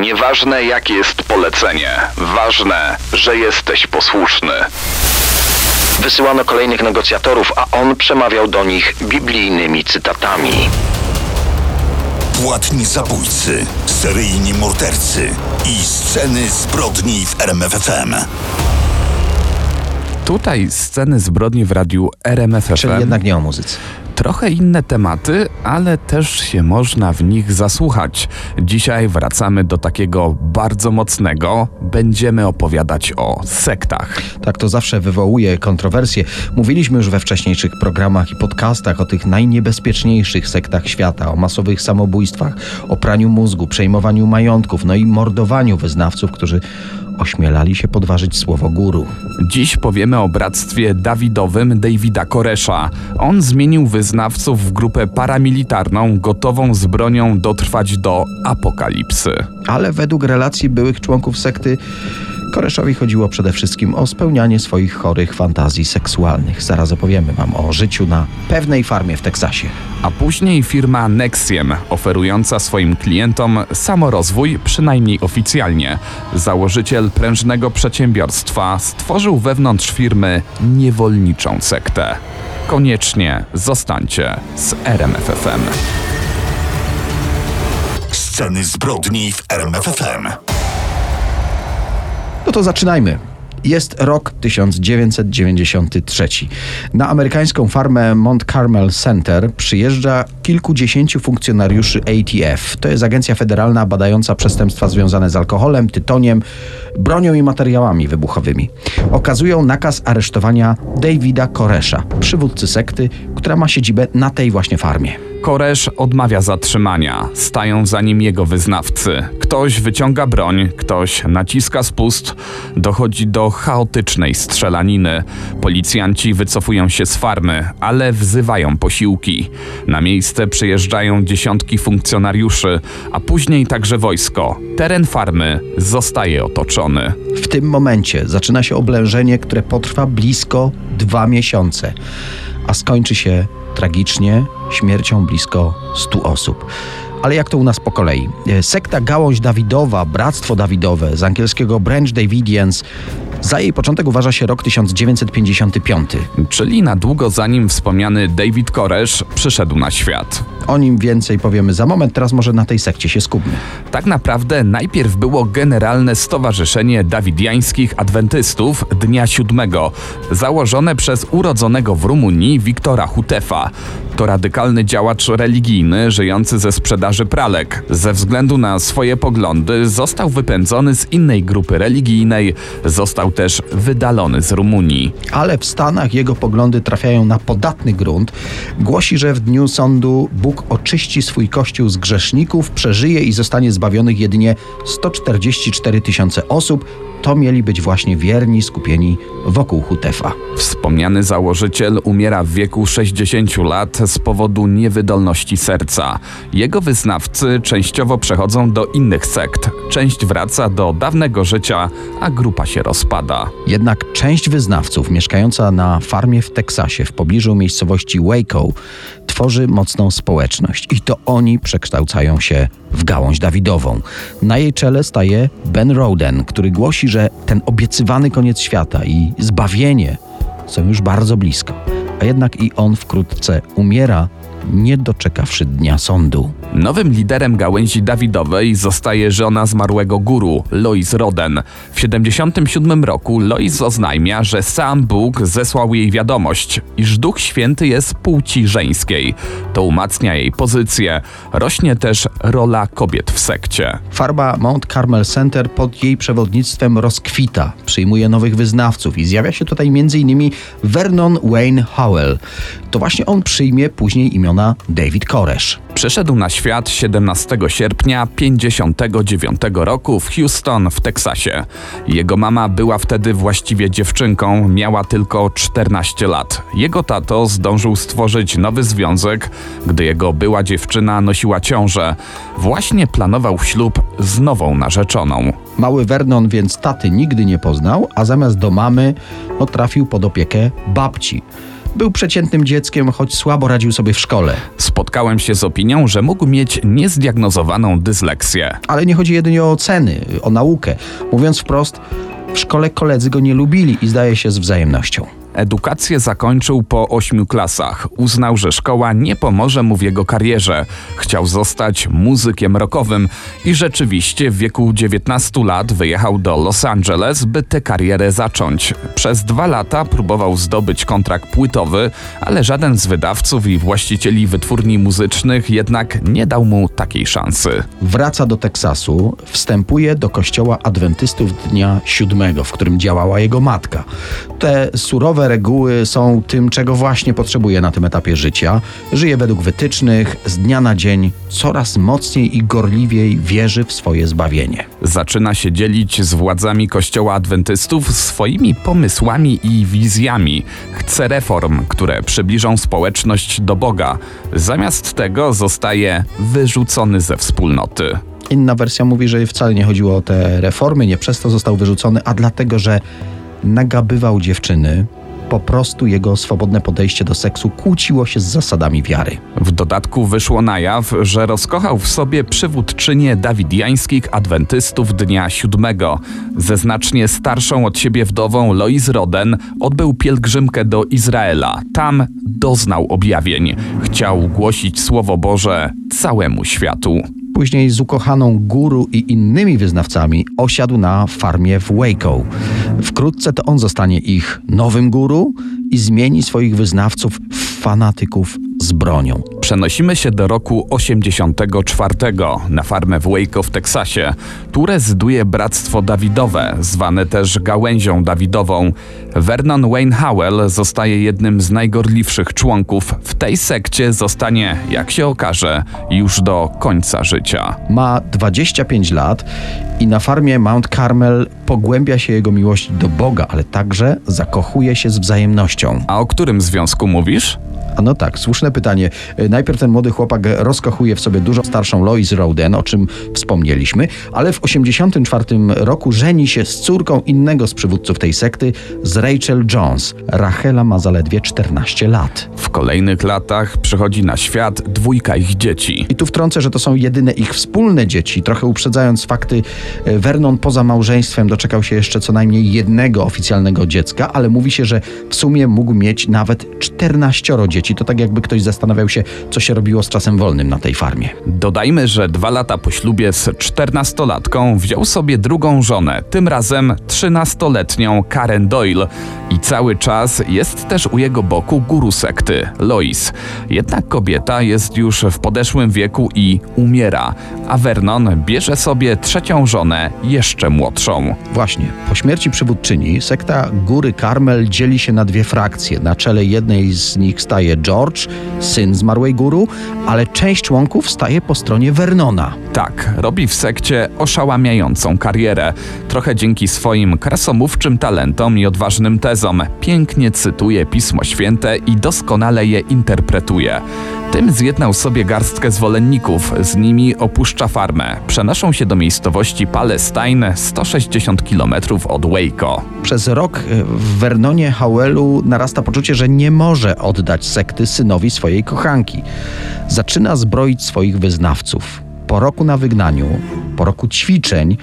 Nieważne jakie jest polecenie, ważne, że jesteś posłuszny. Wysyłano kolejnych negocjatorów, a on przemawiał do nich biblijnymi cytatami. Płatni zabójcy, seryjni mordercy i sceny zbrodni w RMFFM. Tutaj sceny zbrodni w radiu RMFFM. Czyli jednak nie o muzyce. Trochę inne tematy, ale też się można w nich zasłuchać. Dzisiaj wracamy do takiego bardzo mocnego. Będziemy opowiadać o sektach. Tak, to zawsze wywołuje kontrowersje. Mówiliśmy już we wcześniejszych programach i podcastach o tych najniebezpieczniejszych sektach świata, o masowych samobójstwach, o praniu mózgu, przejmowaniu majątków, no i mordowaniu wyznawców, którzy ośmielali się podważyć słowo guru. Dziś powiemy o bractwie Dawidowym Davida Koresza. On zmienił wyznawców w grupę paramilitarną, gotową z bronią dotrwać do apokalipsy. Ale według relacji byłych członków sekty, Koreszowi chodziło przede wszystkim o spełnianie swoich chorych fantazji seksualnych. Zaraz opowiemy Wam o życiu na pewnej farmie w Teksasie. A później firma Nexiem, oferująca swoim klientom samorozwój, przynajmniej oficjalnie. Założyciel prężnego przedsiębiorstwa stworzył wewnątrz firmy niewolniczą sektę. Koniecznie zostańcie z RMFFM. Sceny zbrodni w RMFFM. No to zaczynajmy. Jest rok 1993. Na amerykańską farmę Mount Carmel Center przyjeżdża kilkudziesięciu funkcjonariuszy ATF. To jest agencja federalna badająca przestępstwa związane z alkoholem, tytoniem, bronią i materiałami wybuchowymi. Okazują nakaz aresztowania Davida Koresza, przywódcy sekty, która ma siedzibę na tej właśnie farmie. Koresz odmawia zatrzymania. Stają za nim jego wyznawcy. Ktoś wyciąga broń, ktoś naciska spust. Dochodzi do chaotycznej strzelaniny. Policjanci wycofują się z farmy, ale wzywają posiłki. Na miejsce przyjeżdżają dziesiątki funkcjonariuszy, a później także wojsko. Teren farmy zostaje otoczony. W tym momencie zaczyna się oblężenie, które potrwa blisko dwa miesiące, a skończy się tragicznie śmiercią blisko 100 osób. Ale jak to u nas po kolei? Sekta Gałąź Dawidowa, Bractwo Dawidowe, z angielskiego Branch Davidians, za jej początek uważa się rok 1955. Czyli na długo zanim wspomniany David Koresz przyszedł na świat. O nim więcej powiemy za moment, teraz może na tej sekcie się skupmy. Tak naprawdę najpierw było Generalne Stowarzyszenie Dawidiańskich Adwentystów Dnia Siódmego, założone przez urodzonego w Rumunii Wiktora Hutefa. To radykalny działacz religijny żyjący ze sprzedaży pralek. Ze względu na swoje poglądy został wypędzony z innej grupy religijnej, został też wydalony z Rumunii. Ale w Stanach jego poglądy trafiają na podatny grunt. Głosi, że w dniu sądu Bóg oczyści swój kościół z grzeszników, przeżyje i zostanie zbawionych jedynie 144 tysiące osób. To mieli być właśnie wierni, skupieni wokół Hutefa. Wspomniany założyciel umiera w wieku 60 lat z powodu niewydolności serca. Jego wyznawcy częściowo przechodzą do innych sekt. Część wraca do dawnego życia, a grupa się rozpada. Jednak część wyznawców mieszkająca na farmie w Teksasie w pobliżu miejscowości Waco tworzy mocną społeczność i to oni przekształcają się w gałąź Dawidową. Na jej czele staje Ben Roden, który głosi, że ten obiecywany koniec świata i zbawienie są już bardzo blisko. A jednak i on wkrótce umiera, nie doczekawszy dnia sądu. Nowym liderem gałęzi Dawidowej zostaje żona zmarłego guru, Lois Roden. W 77 roku Lois oznajmia, że sam Bóg zesłał jej wiadomość, iż Duch Święty jest płci żeńskiej. To umacnia jej pozycję. Rośnie też rola kobiet w sekcie. Farba Mount Carmel Center pod jej przewodnictwem rozkwita, przyjmuje nowych wyznawców i zjawia się tutaj m.in. Vernon Wayne Howell. To właśnie on przyjmie później imiona David Koresz. Przyszedł na świat 17 sierpnia 59 roku w Houston w Teksasie. Jego mama była wtedy właściwie dziewczynką, miała tylko 14 lat. Jego tato zdążył stworzyć nowy związek, gdy jego była dziewczyna nosiła ciążę. Właśnie planował ślub z nową narzeczoną. Mały Vernon więc taty nigdy nie poznał, a zamiast do mamy no, trafił pod opiekę babci. Był przeciętnym dzieckiem, choć słabo radził sobie w szkole. Spotkałem się z opinią, że mógł mieć niezdiagnozowaną dysleksję. Ale nie chodzi jedynie o oceny, o naukę. Mówiąc wprost, w szkole koledzy go nie lubili i zdaje się z wzajemnością. Edukację zakończył po ośmiu klasach. Uznał, że szkoła nie pomoże mu w jego karierze. Chciał zostać muzykiem rockowym i rzeczywiście w wieku 19 lat wyjechał do Los Angeles, by tę karierę zacząć. Przez dwa lata próbował zdobyć kontrakt płytowy, ale żaden z wydawców i właścicieli wytwórni muzycznych jednak nie dał mu takiej szansy. Wraca do Teksasu, wstępuje do kościoła adwentystów dnia siódmego, w którym działała jego matka. Te surowe reguły są tym, czego właśnie potrzebuje na tym etapie życia. Żyje według wytycznych, z dnia na dzień coraz mocniej i gorliwiej wierzy w swoje zbawienie. Zaczyna się dzielić z władzami kościoła adwentystów swoimi pomysłami i wizjami. Chce reform, które przybliżą społeczność do Boga. Zamiast tego zostaje wyrzucony ze wspólnoty. Inna wersja mówi, że wcale nie chodziło o te reformy, nie przez to został wyrzucony, a dlatego, że nagabywał dziewczyny. Po prostu jego swobodne podejście do seksu kłóciło się z zasadami wiary. W dodatku wyszło na jaw, że rozkochał w sobie przywódczynię dawidiańskich adwentystów dnia siódmego. Ze znacznie starszą od siebie wdową Lois Roden odbył pielgrzymkę do Izraela. Tam doznał objawień. Chciał głosić Słowo Boże całemu światu. Później z ukochaną guru i innymi wyznawcami osiadł na farmie w Waco. Wkrótce to on zostanie ich nowym guru i zmieni swoich wyznawców w fanatyków z bronią. Przenosimy się do roku 84 na farmę w Waco w Teksasie. Tu rezyduje Bractwo Dawidowe, zwane też Gałęzią Dawidową. Vernon Wayne Howell zostaje jednym z najgorliwszych członków. W tej sekcie zostanie, jak się okaże, już do końca życia. Ma 25 lat i na farmie Mount Carmel pogłębia się jego miłość do Boga, ale także zakochuje się z wzajemnością. A o którym związku mówisz? A no tak, słuszne pytanie. E, Najpierw ten młody chłopak rozkochuje w sobie dużo starszą Lois Roden, o czym wspomnieliśmy, ale w 84 roku żeni się z córką innego z przywódców tej sekty, z Rachel Jones. Rachela ma zaledwie 14 lat. W kolejnych latach przychodzi na świat dwójka ich dzieci. I tu wtrącę, że to są jedyne ich wspólne dzieci. Trochę uprzedzając fakty, e, Vernon poza małżeństwem doczekał się jeszcze co najmniej jednego oficjalnego dziecka, ale mówi się, że w sumie mógł mieć nawet 14 dzieci. To tak jakby ktoś zastanawiał się, co się robiło z czasem wolnym na tej farmie. Dodajmy, że dwa lata po ślubie z czternastolatką wziął sobie drugą żonę, tym razem trzynastoletnią Karen Doyle. I cały czas jest też u jego boku guru sekty, Lois. Jednak kobieta jest już w podeszłym wieku i umiera, a Vernon bierze sobie trzecią żonę, jeszcze młodszą. Właśnie, po śmierci przywódczyni sekta Góry Karmel dzieli się na dwie frakcje. Na czele jednej z nich staje George, syn zmarłej guru, ale część członków staje po stronie Vernona. Tak, robi w sekcie oszałamiającą karierę. Trochę dzięki swoim krasomówczym talentom i odważnym tezom. Pięknie cytuje Pismo Święte i doskonale je interpretuje. Tym zjednał sobie garstkę zwolenników, z nimi opuszcza farmę. Przenoszą się do miejscowości Palestine, 160 km od Waco. Przez rok e, w Vernonie Howellu narasta poczucie, że nie może oddać sekty synowi swojej kochanki. Zaczyna zbroić swoich wyznawców. Po roku na wygnaniu, po roku ćwiczeń,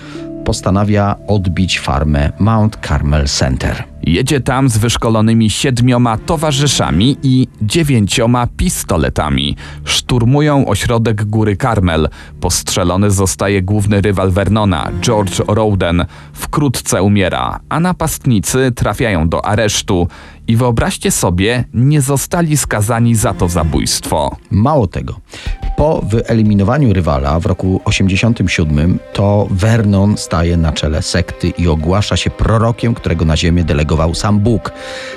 postanawia odbić farmę Mount Carmel Center. Jedzie tam z wyszkolonymi siedmioma towarzyszami i dziewięcioma pistoletami. Szturmują ośrodek Góry Karmel. Postrzelony zostaje główny rywal Vernona, George Roden. Wkrótce umiera, a napastnicy trafiają do aresztu. I wyobraźcie sobie, nie zostali skazani za to zabójstwo. Mało tego, po wyeliminowaniu rywala w roku 87 to Vernon staje na czele sekty i ogłasza się prorokiem, którego na ziemię delegował sam Bóg.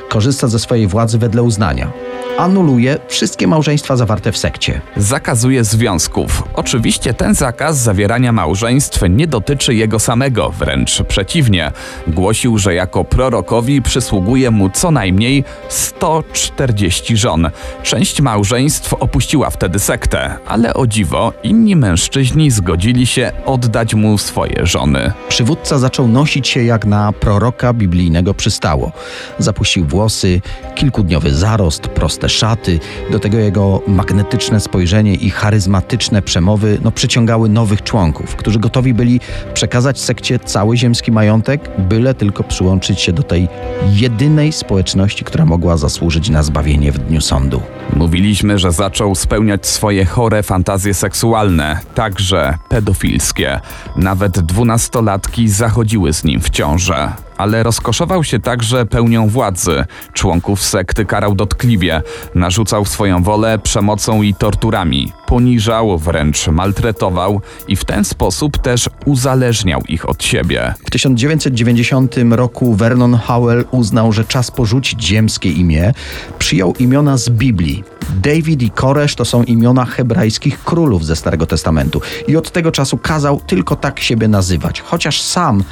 Korzysta ze swojej władzy wedle uznania. Anuluje wszystkie małżeństwa zawarte w sekcie. Zakazuje związków. Oczywiście ten zakaz zawierania małżeństw nie dotyczy jego samego, wręcz przeciwnie. Głosił, że jako prorokowi przysługuje mu co najmniej 140 żon. Część małżeństw opuściła wtedy sektę, ale o dziwo inni mężczyźni zgodzili się oddać mu swoje żony. Przywódca zaczął nosić się jak na proroka biblijnego przystało. Zapuścił włosy, kilkudniowy zarost, proste szaty, do tego jego magnetyczne spojrzenie i charyzmatyczne przemowy no, przyciągały nowych członków, którzy gotowi byli przekazać sekcie cały ziemski majątek, byle tylko przyłączyć się do tej jedynej społeczności, która mogła zasłużyć na zbawienie w dniu sądu. Mówiliśmy, że zaczął spełniać swoje chore fantazje seksualne, także pedofilskie. Nawet dwunastolatki zachodziły z nim w ciążę. Ale rozkoszował się także pełnią władzy. Członków sekty karał dotkliwie, narzucał swoją wolę przemocą i torturami, poniżał, wręcz maltretował i w ten sposób też uzależniał ich od siebie. W 1990 roku Vernon Howell uznał, że czas porzucić ziemskie imię. Przyjął imiona z Biblii. David i Koresz to są imiona hebrajskich królów ze Starego Testamentu. I od tego czasu kazał tylko tak siebie nazywać. Chociaż sam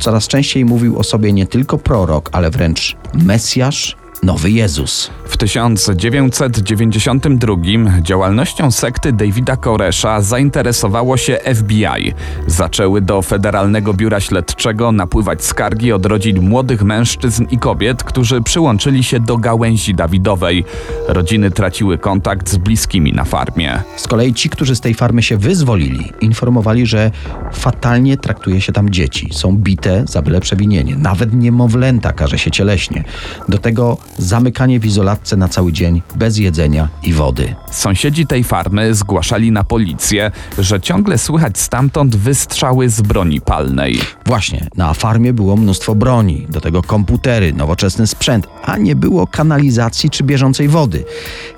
coraz częściej mówił o sobie nie tylko prorok, ale wręcz Mesjasz, nowy Jezus. W 1992 działalnością sekty Davida Koresza zainteresowało się FBI. Zaczęły do Federalnego Biura Śledczego napływać skargi od rodzin młodych mężczyzn i kobiet, którzy przyłączyli się do gałęzi Dawidowej. Rodziny traciły kontakt z bliskimi na farmie. Z kolei ci, którzy z tej farmy się wyzwolili, informowali, że fatalnie traktuje się tam dzieci. Są bite za byle przewinienie. Nawet niemowlęta karze się cieleśnie. Do tego zamykanie w izolatce na cały dzień, bez jedzenia i wody. Sąsiedzi tej farmy zgłaszali na policję, że ciągle słychać stamtąd wystrzały z broni palnej. Właśnie, na farmie było mnóstwo broni, do tego komputery, nowoczesny sprzęt, a nie było kanalizacji czy bieżącej wody.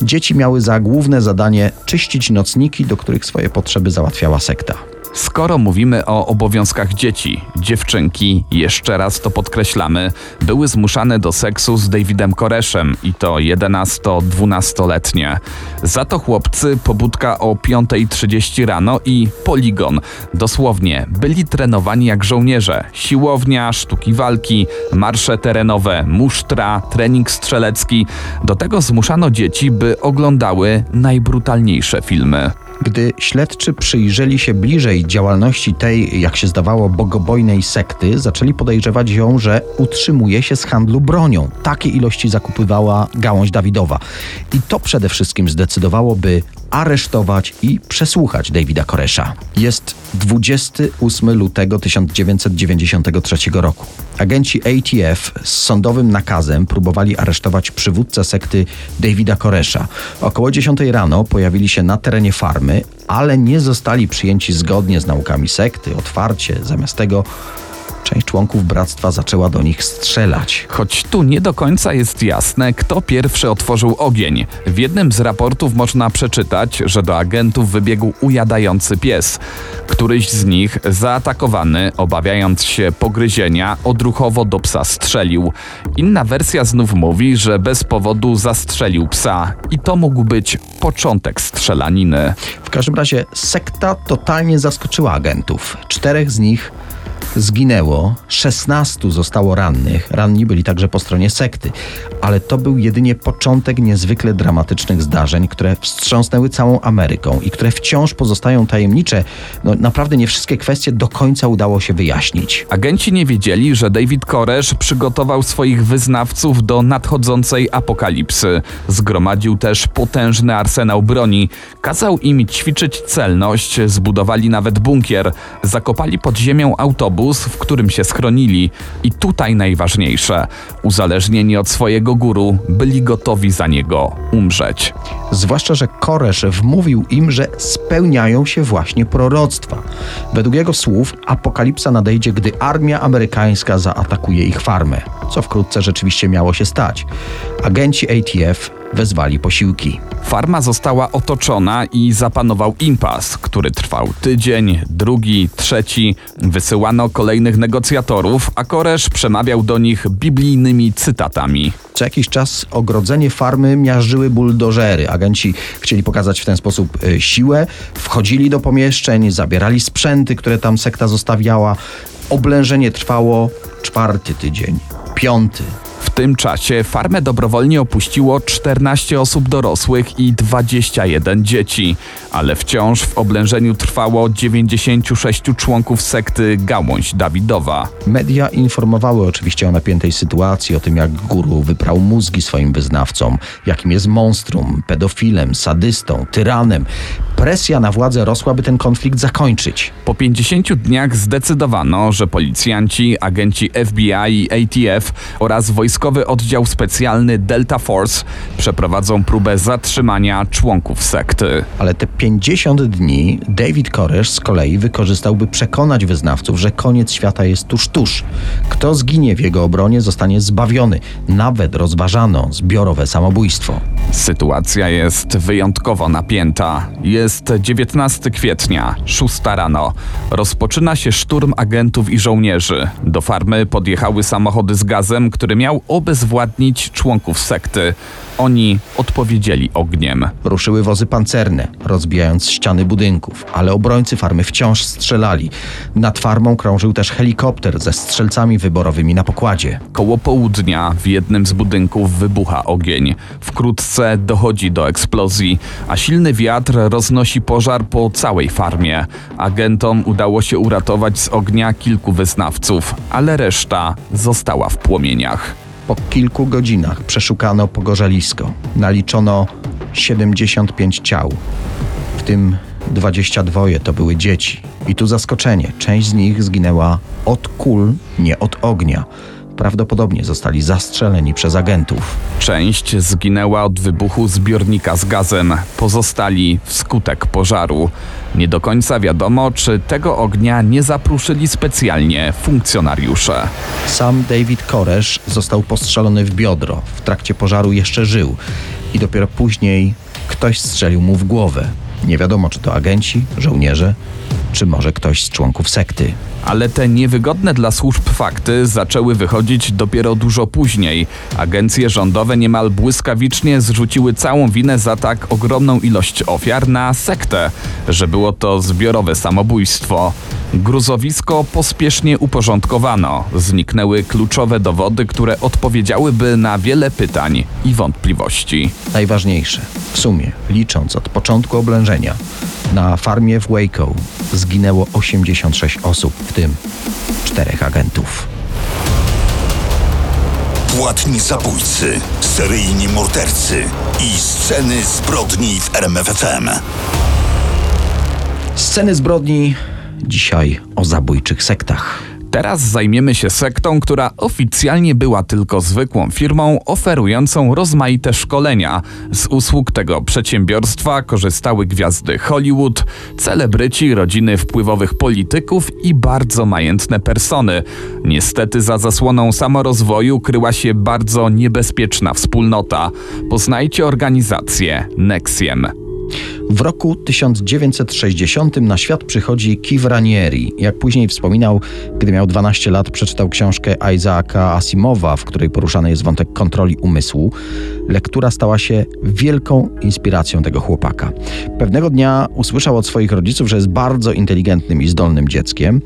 Dzieci miały za główne zadanie czyścić nocniki, do których swoje potrzeby załatwiała sekta. Skoro mówimy o obowiązkach dzieci, dziewczynki, jeszcze raz to podkreślamy, były zmuszane do seksu z Davidem Koreszem i to 11-12-letnie. Za to chłopcy pobudka o 5.30 rano i poligon. Dosłownie, byli trenowani jak żołnierze. Siłownia, sztuki walki, marsze terenowe, musztra, trening strzelecki. Do tego zmuszano dzieci, by oglądały najbrutalniejsze filmy. Gdy śledczy przyjrzeli się bliżej działalności tej, jak się zdawało, bogobojnej sekty, zaczęli podejrzewać ją, że utrzymuje się z handlu bronią. Takie ilości zakupywała gałąź Dawidowa. I to przede wszystkim zdecydowało, by aresztować i przesłuchać Davida Koresza. Jest 28 lutego 1993 roku. Agenci ATF z sądowym nakazem próbowali aresztować przywódcę sekty Davida Koresza. Około 10 rano pojawili się na terenie farmy, ale nie zostali przyjęci zgodnie z naukami sekty, otwarcie. Zamiast tego część członków bractwa zaczęła do nich strzelać. Choć tu nie do końca jest jasne, kto pierwszy otworzył ogień. W jednym z raportów można przeczytać, że do agentów wybiegł ujadający pies. Któryś z nich, zaatakowany, obawiając się pogryzienia, odruchowo do psa strzelił. Inna wersja znów mówi, że bez powodu zastrzelił psa i to mógł być początek strzelaniny. W każdym razie sekta totalnie zaskoczyła agentów. Czterech z nich zginęło, 16 zostało rannych. Ranni byli także po stronie sekty. Ale to był jedynie początek niezwykle dramatycznych zdarzeń, które wstrząsnęły całą Ameryką i które wciąż pozostają tajemnicze. No, naprawdę nie wszystkie kwestie do końca udało się wyjaśnić. Agenci nie wiedzieli, że David Koresz przygotował swoich wyznawców do nadchodzącej apokalipsy. Zgromadził też potężny arsenał broni. Kazał im ćwiczyć celność, zbudowali nawet bunkier. Zakopali pod ziemią autobus autobus, w którym się schronili. I tutaj najważniejsze: uzależnieni od swojego guru, byli gotowi za niego umrzeć. Zwłaszcza, że Koresz wmówił im, że spełniają się właśnie proroctwa. Według jego słów apokalipsa nadejdzie, gdy armia amerykańska zaatakuje ich farmę, co wkrótce rzeczywiście miało się stać. Agenci ATF wezwali posiłki. Farma została otoczona i zapanował impas, który trwał tydzień, drugi, trzeci. Wysyłano kolejnych negocjatorów, a Koresz przemawiał do nich biblijnymi cytatami. Co jakiś czas ogrodzenie farmy miażdżyły buldożery. Agenci chcieli pokazać w ten sposób y, siłę, wchodzili do pomieszczeń, zabierali sprzęty, które tam sekta zostawiała. Oblężenie trwało czwarty tydzień, piąty, tym czasie farmę dobrowolnie opuściło 14 osób dorosłych i 21 dzieci, ale wciąż w oblężeniu trwało 96 członków sekty Gałąź Dawidowa. Media informowały oczywiście o napiętej sytuacji, o tym jak guru wyprał mózgi swoim wyznawcom, jakim jest monstrum, pedofilem, sadystą, tyranem. Presja na władzę rosła, by ten konflikt zakończyć. Po 50 dniach zdecydowano, że policjanci, agenci FBI i ATF oraz wojskowy oddział specjalny Delta Force przeprowadzą próbę zatrzymania członków sekty. Ale te 50 dni David Koresh z kolei wykorzystał, by przekonać wyznawców, że koniec świata jest tuż, tuż. Kto zginie w jego obronie, zostanie zbawiony. Nawet rozważano zbiorowe samobójstwo. Sytuacja jest wyjątkowo napięta. Jest 19 kwietnia, 6 rano. Rozpoczyna się szturm agentów i żołnierzy. Do farmy podjechały samochody z gazem, który miał obezwładnić członków sekty. Oni odpowiedzieli ogniem. Ruszyły wozy pancerne, rozbijając ściany budynków, ale obrońcy farmy wciąż strzelali. Nad farmą krążył też helikopter ze strzelcami wyborowymi na pokładzie. Koło południa w jednym z budynków wybucha ogień. Wkrótce dochodzi do eksplozji, a silny wiatr roznosi pożar po całej farmie. Agentom udało się uratować z ognia kilku wyznawców, ale reszta została w płomieniach. Po kilku godzinach przeszukano pogorzelisko. Naliczono 75 ciał, w tym 22 to były dzieci. I tu zaskoczenie: część z nich zginęła od kul, nie od ognia. Prawdopodobnie zostali zastrzeleni przez agentów. Część zginęła od wybuchu zbiornika z gazem, pozostali wskutek pożaru. Nie do końca wiadomo, czy tego ognia nie zapruszyli specjalnie funkcjonariusze. Sam David Koresh został postrzelony w biodro. W trakcie pożaru jeszcze żył i dopiero później ktoś strzelił mu w głowę. Nie wiadomo, czy to agenci, żołnierze, czy może ktoś z członków sekty. Ale te niewygodne dla służb fakty zaczęły wychodzić dopiero dużo później. Agencje rządowe niemal błyskawicznie zrzuciły całą winę za tak ogromną ilość ofiar na sektę, że było to zbiorowe samobójstwo. Gruzowisko pospiesznie uporządkowano. Zniknęły kluczowe dowody, które odpowiedziałyby na wiele pytań i wątpliwości. Najważniejsze, w sumie, licząc od początku oblężenia, na farmie w Waco zginęło 86 osób, w tym czterech agentów. Płatni zabójcy, seryjni mordercy i sceny zbrodni w RMFFM. Sceny zbrodni dzisiaj o zabójczych sektach. Teraz zajmiemy się sektą, która oficjalnie była tylko zwykłą firmą oferującą rozmaite szkolenia. Z usług tego przedsiębiorstwa korzystały gwiazdy Hollywood, celebryci, rodziny wpływowych polityków i bardzo majętne persony. Niestety za zasłoną samorozwoju kryła się bardzo niebezpieczna wspólnota. Poznajcie organizację Nexiem. W roku 1960 na świat przychodzi Kiv Ranieri. Jak później wspominał, gdy miał 12 lat, przeczytał książkę Isaaca Asimowa, w której poruszany jest wątek kontroli umysłu. Lektura stała się wielką inspiracją tego chłopaka. Pewnego dnia usłyszał od swoich rodziców, że jest bardzo inteligentnym i zdolnym dzieckiem.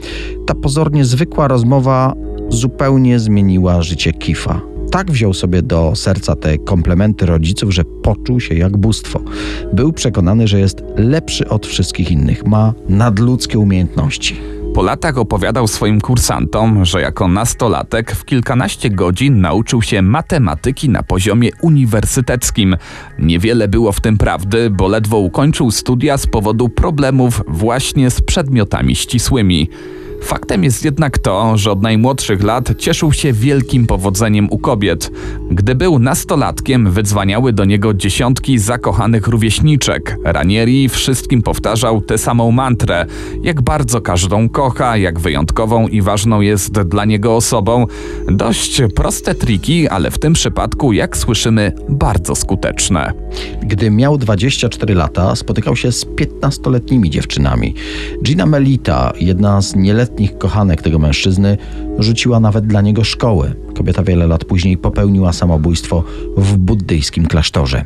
Ta pozornie zwykła rozmowa zupełnie zmieniła życie Kifa tak wziął sobie do serca te komplementy rodziców, że poczuł się jak bóstwo. Był przekonany, że jest lepszy od wszystkich innych, ma nadludzkie umiejętności. Po latach opowiadał swoim kursantom, że jako nastolatek w kilkanaście godzin nauczył się matematyki na poziomie uniwersyteckim. Niewiele było w tym prawdy, bo ledwo ukończył studia z powodu problemów właśnie z przedmiotami ścisłymi. Faktem jest jednak to, że od najmłodszych lat cieszył się wielkim powodzeniem u kobiet. Gdy był nastolatkiem, wydzwaniały do niego dziesiątki zakochanych rówieśniczek. Ranieri wszystkim powtarzał tę samą mantrę, jak bardzo każdą kocha, jak wyjątkową i ważną jest dla niego osobą. Dość proste triki, ale w tym przypadku, jak słyszymy, bardzo skuteczne. Gdy miał 24 lata, spotykał się z 15-letnimi dziewczynami. Gina Melita, jedna z nieletnich kochanek tego mężczyzny, rzuciła nawet dla niego szkołę. Kobieta wiele lat później popełniła samobójstwo w buddyjskim klasztorze.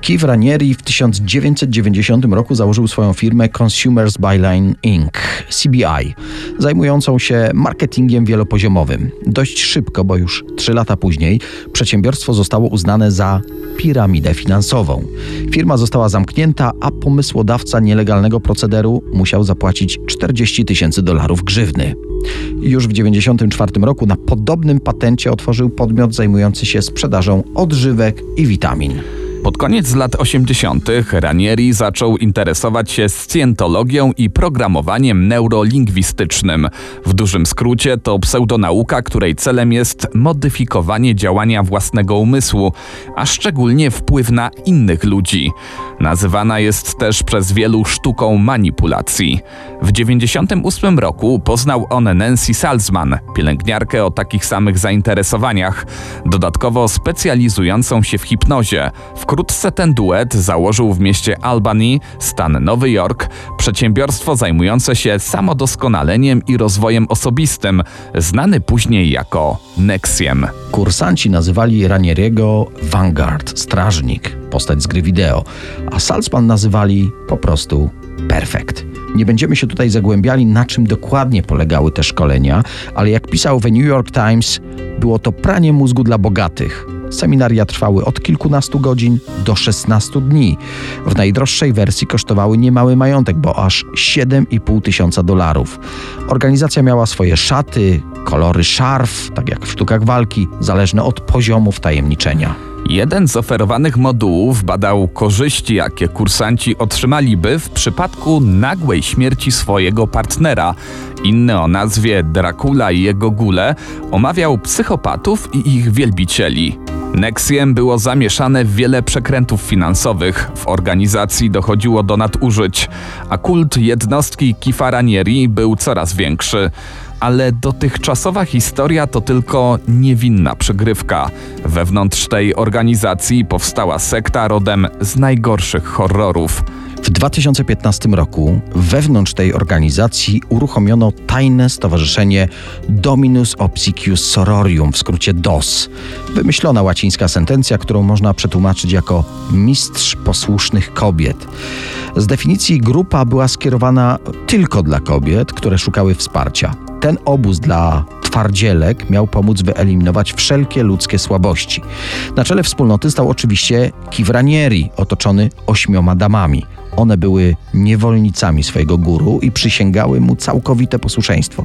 Keith Ranieri w 1990 roku założył swoją firmę Consumers Byline Inc. CBI, zajmującą się marketingiem wielopoziomowym. Dość szybko, bo już trzy lata później, przedsiębiorstwo zostało uznane za piramidę finansową. Firma została zamknięta, a pomysłodawca nielegalnego procederu musiał zapłacić 40 tysięcy dolarów grzywny. Już w 1994 roku na podobnym patencie otworzył podmiot zajmujący się sprzedażą odżywek i witamin. Pod koniec lat 80. Ranieri zaczął interesować się scjentologią i programowaniem neurolingwistycznym. W dużym skrócie to pseudonauka, której celem jest modyfikowanie działania własnego umysłu, a szczególnie wpływ na innych ludzi. Nazywana jest też przez wielu sztuką manipulacji. W 98 roku poznał on Nancy Salzman, pielęgniarkę o takich samych zainteresowaniach, dodatkowo specjalizującą się w hipnozie. Wkrótce ten duet założył w mieście Albany, stan Nowy Jork, przedsiębiorstwo zajmujące się samodoskonaleniem i rozwojem osobistym, znany później jako Nexiem. Kursanci nazywali Ranieriego Vanguard, strażnik, postać z gry wideo, a Salzman nazywali po prostu Perfect. Nie będziemy się tutaj zagłębiali, na czym dokładnie polegały te szkolenia, ale jak pisał The New York Times, było to pranie mózgu dla bogatych. Seminaria trwały od kilkunastu godzin do 16 dni. W najdroższej wersji kosztowały niemały majątek, bo aż 7,5 tysiąca dolarów. Organizacja miała swoje szaty, kolory szarf, tak jak w sztukach walki, zależne od poziomu wtajemniczenia. Jeden z oferowanych modułów badał korzyści, jakie kursanci otrzymaliby w przypadku nagłej śmierci swojego partnera. Inny o nazwie Dracula i jego gule omawiał psychopatów i ich wielbicieli. Nexiem było zamieszane w wiele przekrętów finansowych. W organizacji dochodziło do nadużyć, a kult jednostki Kifaranieri był coraz większy ale dotychczasowa historia to tylko niewinna przygrywka. Wewnątrz tej organizacji powstała sekta rodem z najgorszych horrorów. W 2015 roku wewnątrz tej organizacji uruchomiono tajne stowarzyszenie Dominus Obsequius Sororium, w skrócie DOS. Wymyślona łacińska sentencja, którą można przetłumaczyć jako mistrz posłusznych kobiet. Z definicji grupa była skierowana tylko dla kobiet, które szukały wsparcia. Ten obóz dla twardzielek miał pomóc wyeliminować wszelkie ludzkie słabości. Na czele wspólnoty stał oczywiście Kiwranieri, otoczony ośmioma damami. One były niewolnicami swojego guru i przysięgały mu całkowite posłuszeństwo.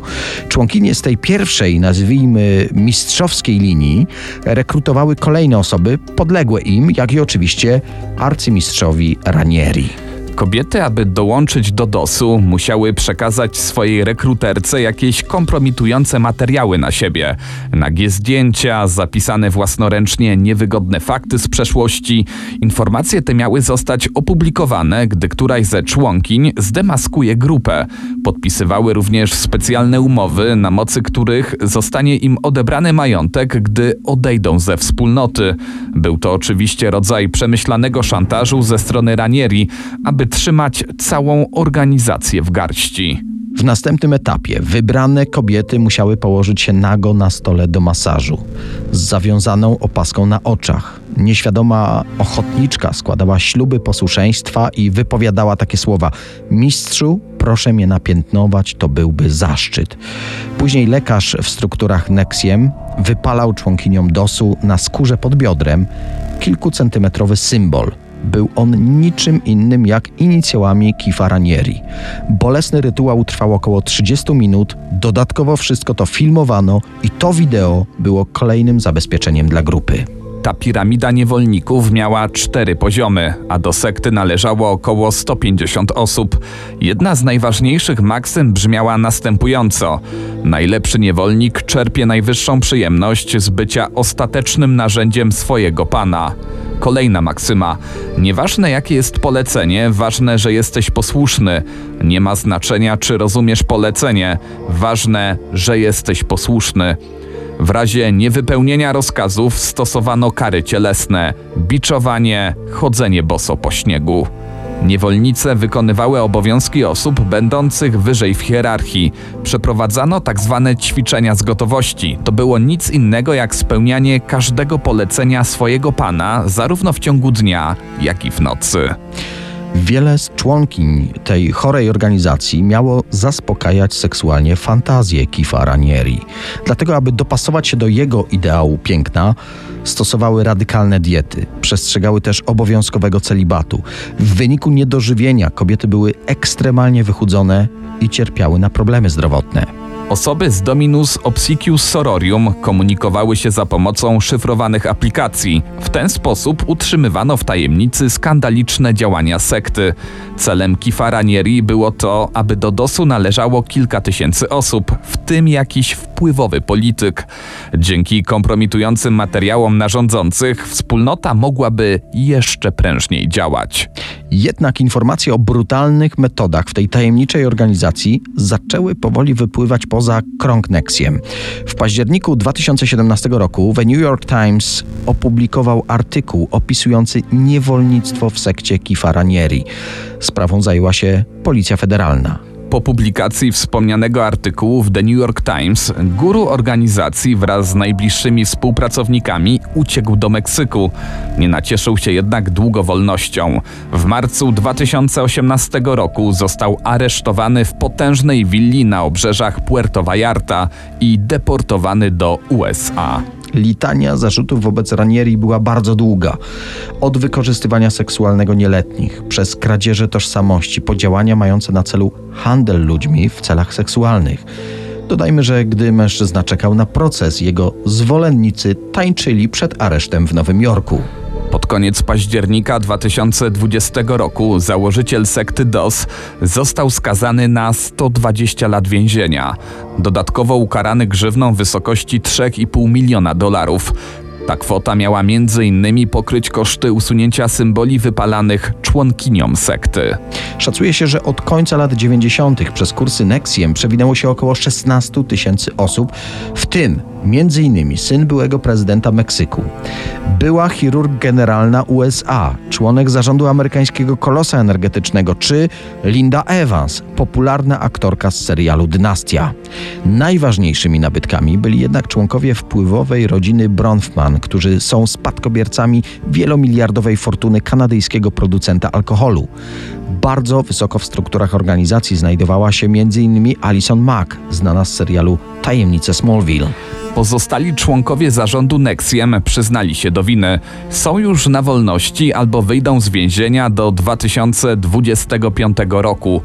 Członkinie z tej pierwszej, nazwijmy mistrzowskiej linii, rekrutowały kolejne osoby podległe im, jak i oczywiście arcymistrzowi Ranieri. Kobiety, aby dołączyć do DOS-u, musiały przekazać swojej rekruterce jakieś kompromitujące materiały na siebie. Nagie zdjęcia, zapisane własnoręcznie niewygodne fakty z przeszłości. Informacje te miały zostać opublikowane, gdy któraś ze członkiń zdemaskuje grupę. Podpisywały również specjalne umowy, na mocy których zostanie im odebrany majątek, gdy odejdą ze wspólnoty. Był to oczywiście rodzaj przemyślanego szantażu ze strony Ranieri, aby trzymać całą organizację w garści. W następnym etapie wybrane kobiety musiały położyć się nago na stole do masażu, z zawiązaną opaską na oczach. Nieświadoma ochotniczka składała śluby posłuszeństwa i wypowiadała takie słowa: Mistrzu, proszę mnie napiętnować, to byłby zaszczyt. Później lekarz w strukturach Nexiem wypalał członkiniom DOS-u na skórze pod biodrem kilkucentymetrowy symbol – był on niczym innym jak inicjałami Kifaranieri. Bolesny rytuał trwał około 30 minut, dodatkowo wszystko to filmowano i to wideo było kolejnym zabezpieczeniem dla grupy. Ta piramida niewolników miała cztery poziomy, a do sekty należało około 150 osób. Jedna z najważniejszych maksym brzmiała następująco: Najlepszy niewolnik czerpie najwyższą przyjemność z bycia ostatecznym narzędziem swojego pana. Kolejna maksyma: Nieważne jakie jest polecenie, ważne, że jesteś posłuszny. Nie ma znaczenia, czy rozumiesz polecenie, ważne, że jesteś posłuszny. W razie niewypełnienia rozkazów stosowano kary cielesne, biczowanie, chodzenie boso po śniegu. Niewolnice wykonywały obowiązki osób będących wyżej w hierarchii. Przeprowadzano tak zwane ćwiczenia z gotowości. To było nic innego jak spełnianie każdego polecenia swojego pana, zarówno w ciągu dnia, jak i w nocy. Wiele z członkiń tej chorej organizacji miało zaspokajać seksualnie fantazję Kifa Ranieri. Dlatego, aby dopasować się do jego ideału piękna, stosowały radykalne diety. Przestrzegały też obowiązkowego celibatu. W wyniku niedożywienia kobiety były ekstremalnie wychudzone i cierpiały na problemy zdrowotne. Osoby z Dominus Obsicius Sororium komunikowały się za pomocą szyfrowanych aplikacji. W ten sposób utrzymywano w tajemnicy skandaliczne działania sekty. Celem Kifa Ranieri było to, aby do DOSu należało kilka tysięcy osób, w tym jakiś wpływowy polityk. Dzięki kompromitującym materiałom narządzących wspólnota mogłaby jeszcze prężniej działać. Jednak informacje o brutalnych metodach w tej tajemniczej organizacji zaczęły powoli wypływać poza krąg Nexiem. W październiku 2017 roku The New York Times opublikował artykuł opisujący niewolnictwo w sekcie Kifa Ranieri. Sprawą zajęła się Policja Federalna. Po publikacji wspomnianego artykułu w The New York Times, guru organizacji wraz z najbliższymi współpracownikami uciekł do Meksyku. Nie nacieszył się jednak długo wolnością. W marcu 2018 roku został aresztowany w potężnej willi na obrzeżach Puerto Vallarta i deportowany do USA. Litania zarzutów wobec Ranieri była bardzo długa. Od wykorzystywania seksualnego nieletnich, przez kradzieże tożsamości, po działania mające na celu handel ludźmi w celach seksualnych. Dodajmy, że gdy mężczyzna czekał na proces, jego zwolennicy tańczyli przed aresztem w Nowym Jorku. Pod koniec października 2020 roku założyciel sekty DOS został skazany na 120 lat więzienia. Dodatkowo ukarany grzywną w wysokości 3,5 miliona dolarów. Ta kwota miała m.in. pokryć koszty usunięcia symboli wypalanych członkiniom sekty. Szacuje się, że od końca lat 90. przez kursy Nexiem przewinęło się około 16 tysięcy osób, w tym m.in. syn byłego prezydenta Meksyku, była chirurg generalna USA, członek zarządu amerykańskiego kolosa energetycznego, czy Linda Evans, popularna aktorka z serialu Dynastia. Najważniejszymi nabytkami byli jednak członkowie wpływowej rodziny Bronfman, którzy są spadkobiercami wielomiliardowej fortuny kanadyjskiego producenta alkoholu. Bardzo wysoko w strukturach organizacji znajdowała się m.in. Alison Mack, znana z serialu Tajemnice Smallville. Pozostali członkowie zarządu Nexiem przyznali się do winy. Są już na wolności albo wyjdą z więzienia do 2025 roku.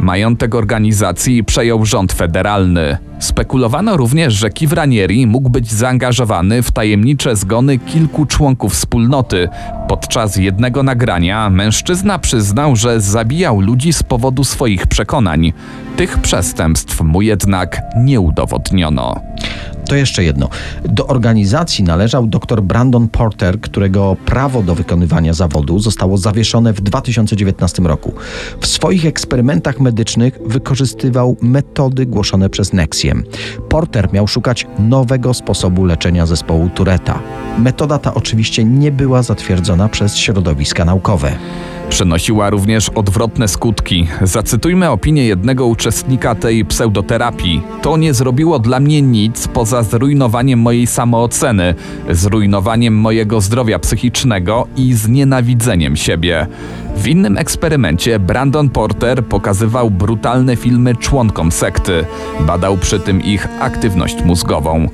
Majątek organizacji przejął rząd federalny. Spekulowano również, że Kiv Ranieri mógł być zaangażowany w tajemnicze zgony kilku członków wspólnoty. Podczas jednego nagrania mężczyzna przyznał, że zabijał ludzi z powodu swoich przekonań. Tych przestępstw mu jednak nie udowodniono. To jeszcze jedno. Do organizacji należał dr Brandon Porter, którego prawo do wykonywania zawodu zostało zawieszone w 2019 roku. W swoich eksperymentach medycznych wykorzystywał metody głoszone przez Porter miał szukać nowego sposobu leczenia zespołu Tureta. Metoda ta oczywiście nie była zatwierdzona przez środowiska naukowe. Przynosiła również odwrotne skutki. Zacytujmy opinię jednego uczestnika tej pseudoterapii. To nie zrobiło dla mnie nic poza zrujnowaniem mojej samooceny, zrujnowaniem mojego zdrowia psychicznego i znienawidzeniem siebie. W innym eksperymencie Brandon Porter pokazywał brutalne filmy członkom sekty. Badał przy tym ich aktywność mózgową.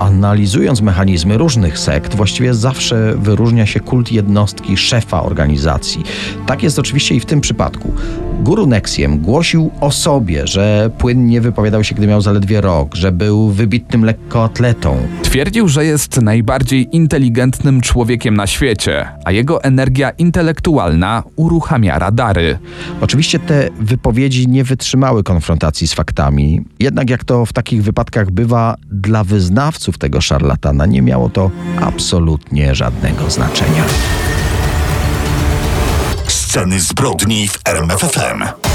Analizując mechanizmy różnych sekt, właściwie zawsze wyróżnia się kult jednostki szefa organizacji. Tak jest oczywiście i w tym przypadku. Guru Nexiem głosił o sobie, że płynnie wypowiadał się, gdy miał zaledwie rok, że był wybitnym lekkoatletą. Twierdził, że jest najbardziej inteligentnym człowiekiem na świecie, a jego energia intelektualna uruchamia radary. Oczywiście te wypowiedzi nie wytrzymały konfrontacji z faktami, jednak jak to w takich wypadkach bywa, dla wyznawców tego szarlatana nie miało to absolutnie żadnego znaczenia. Sceny zbrodni w RMFFM.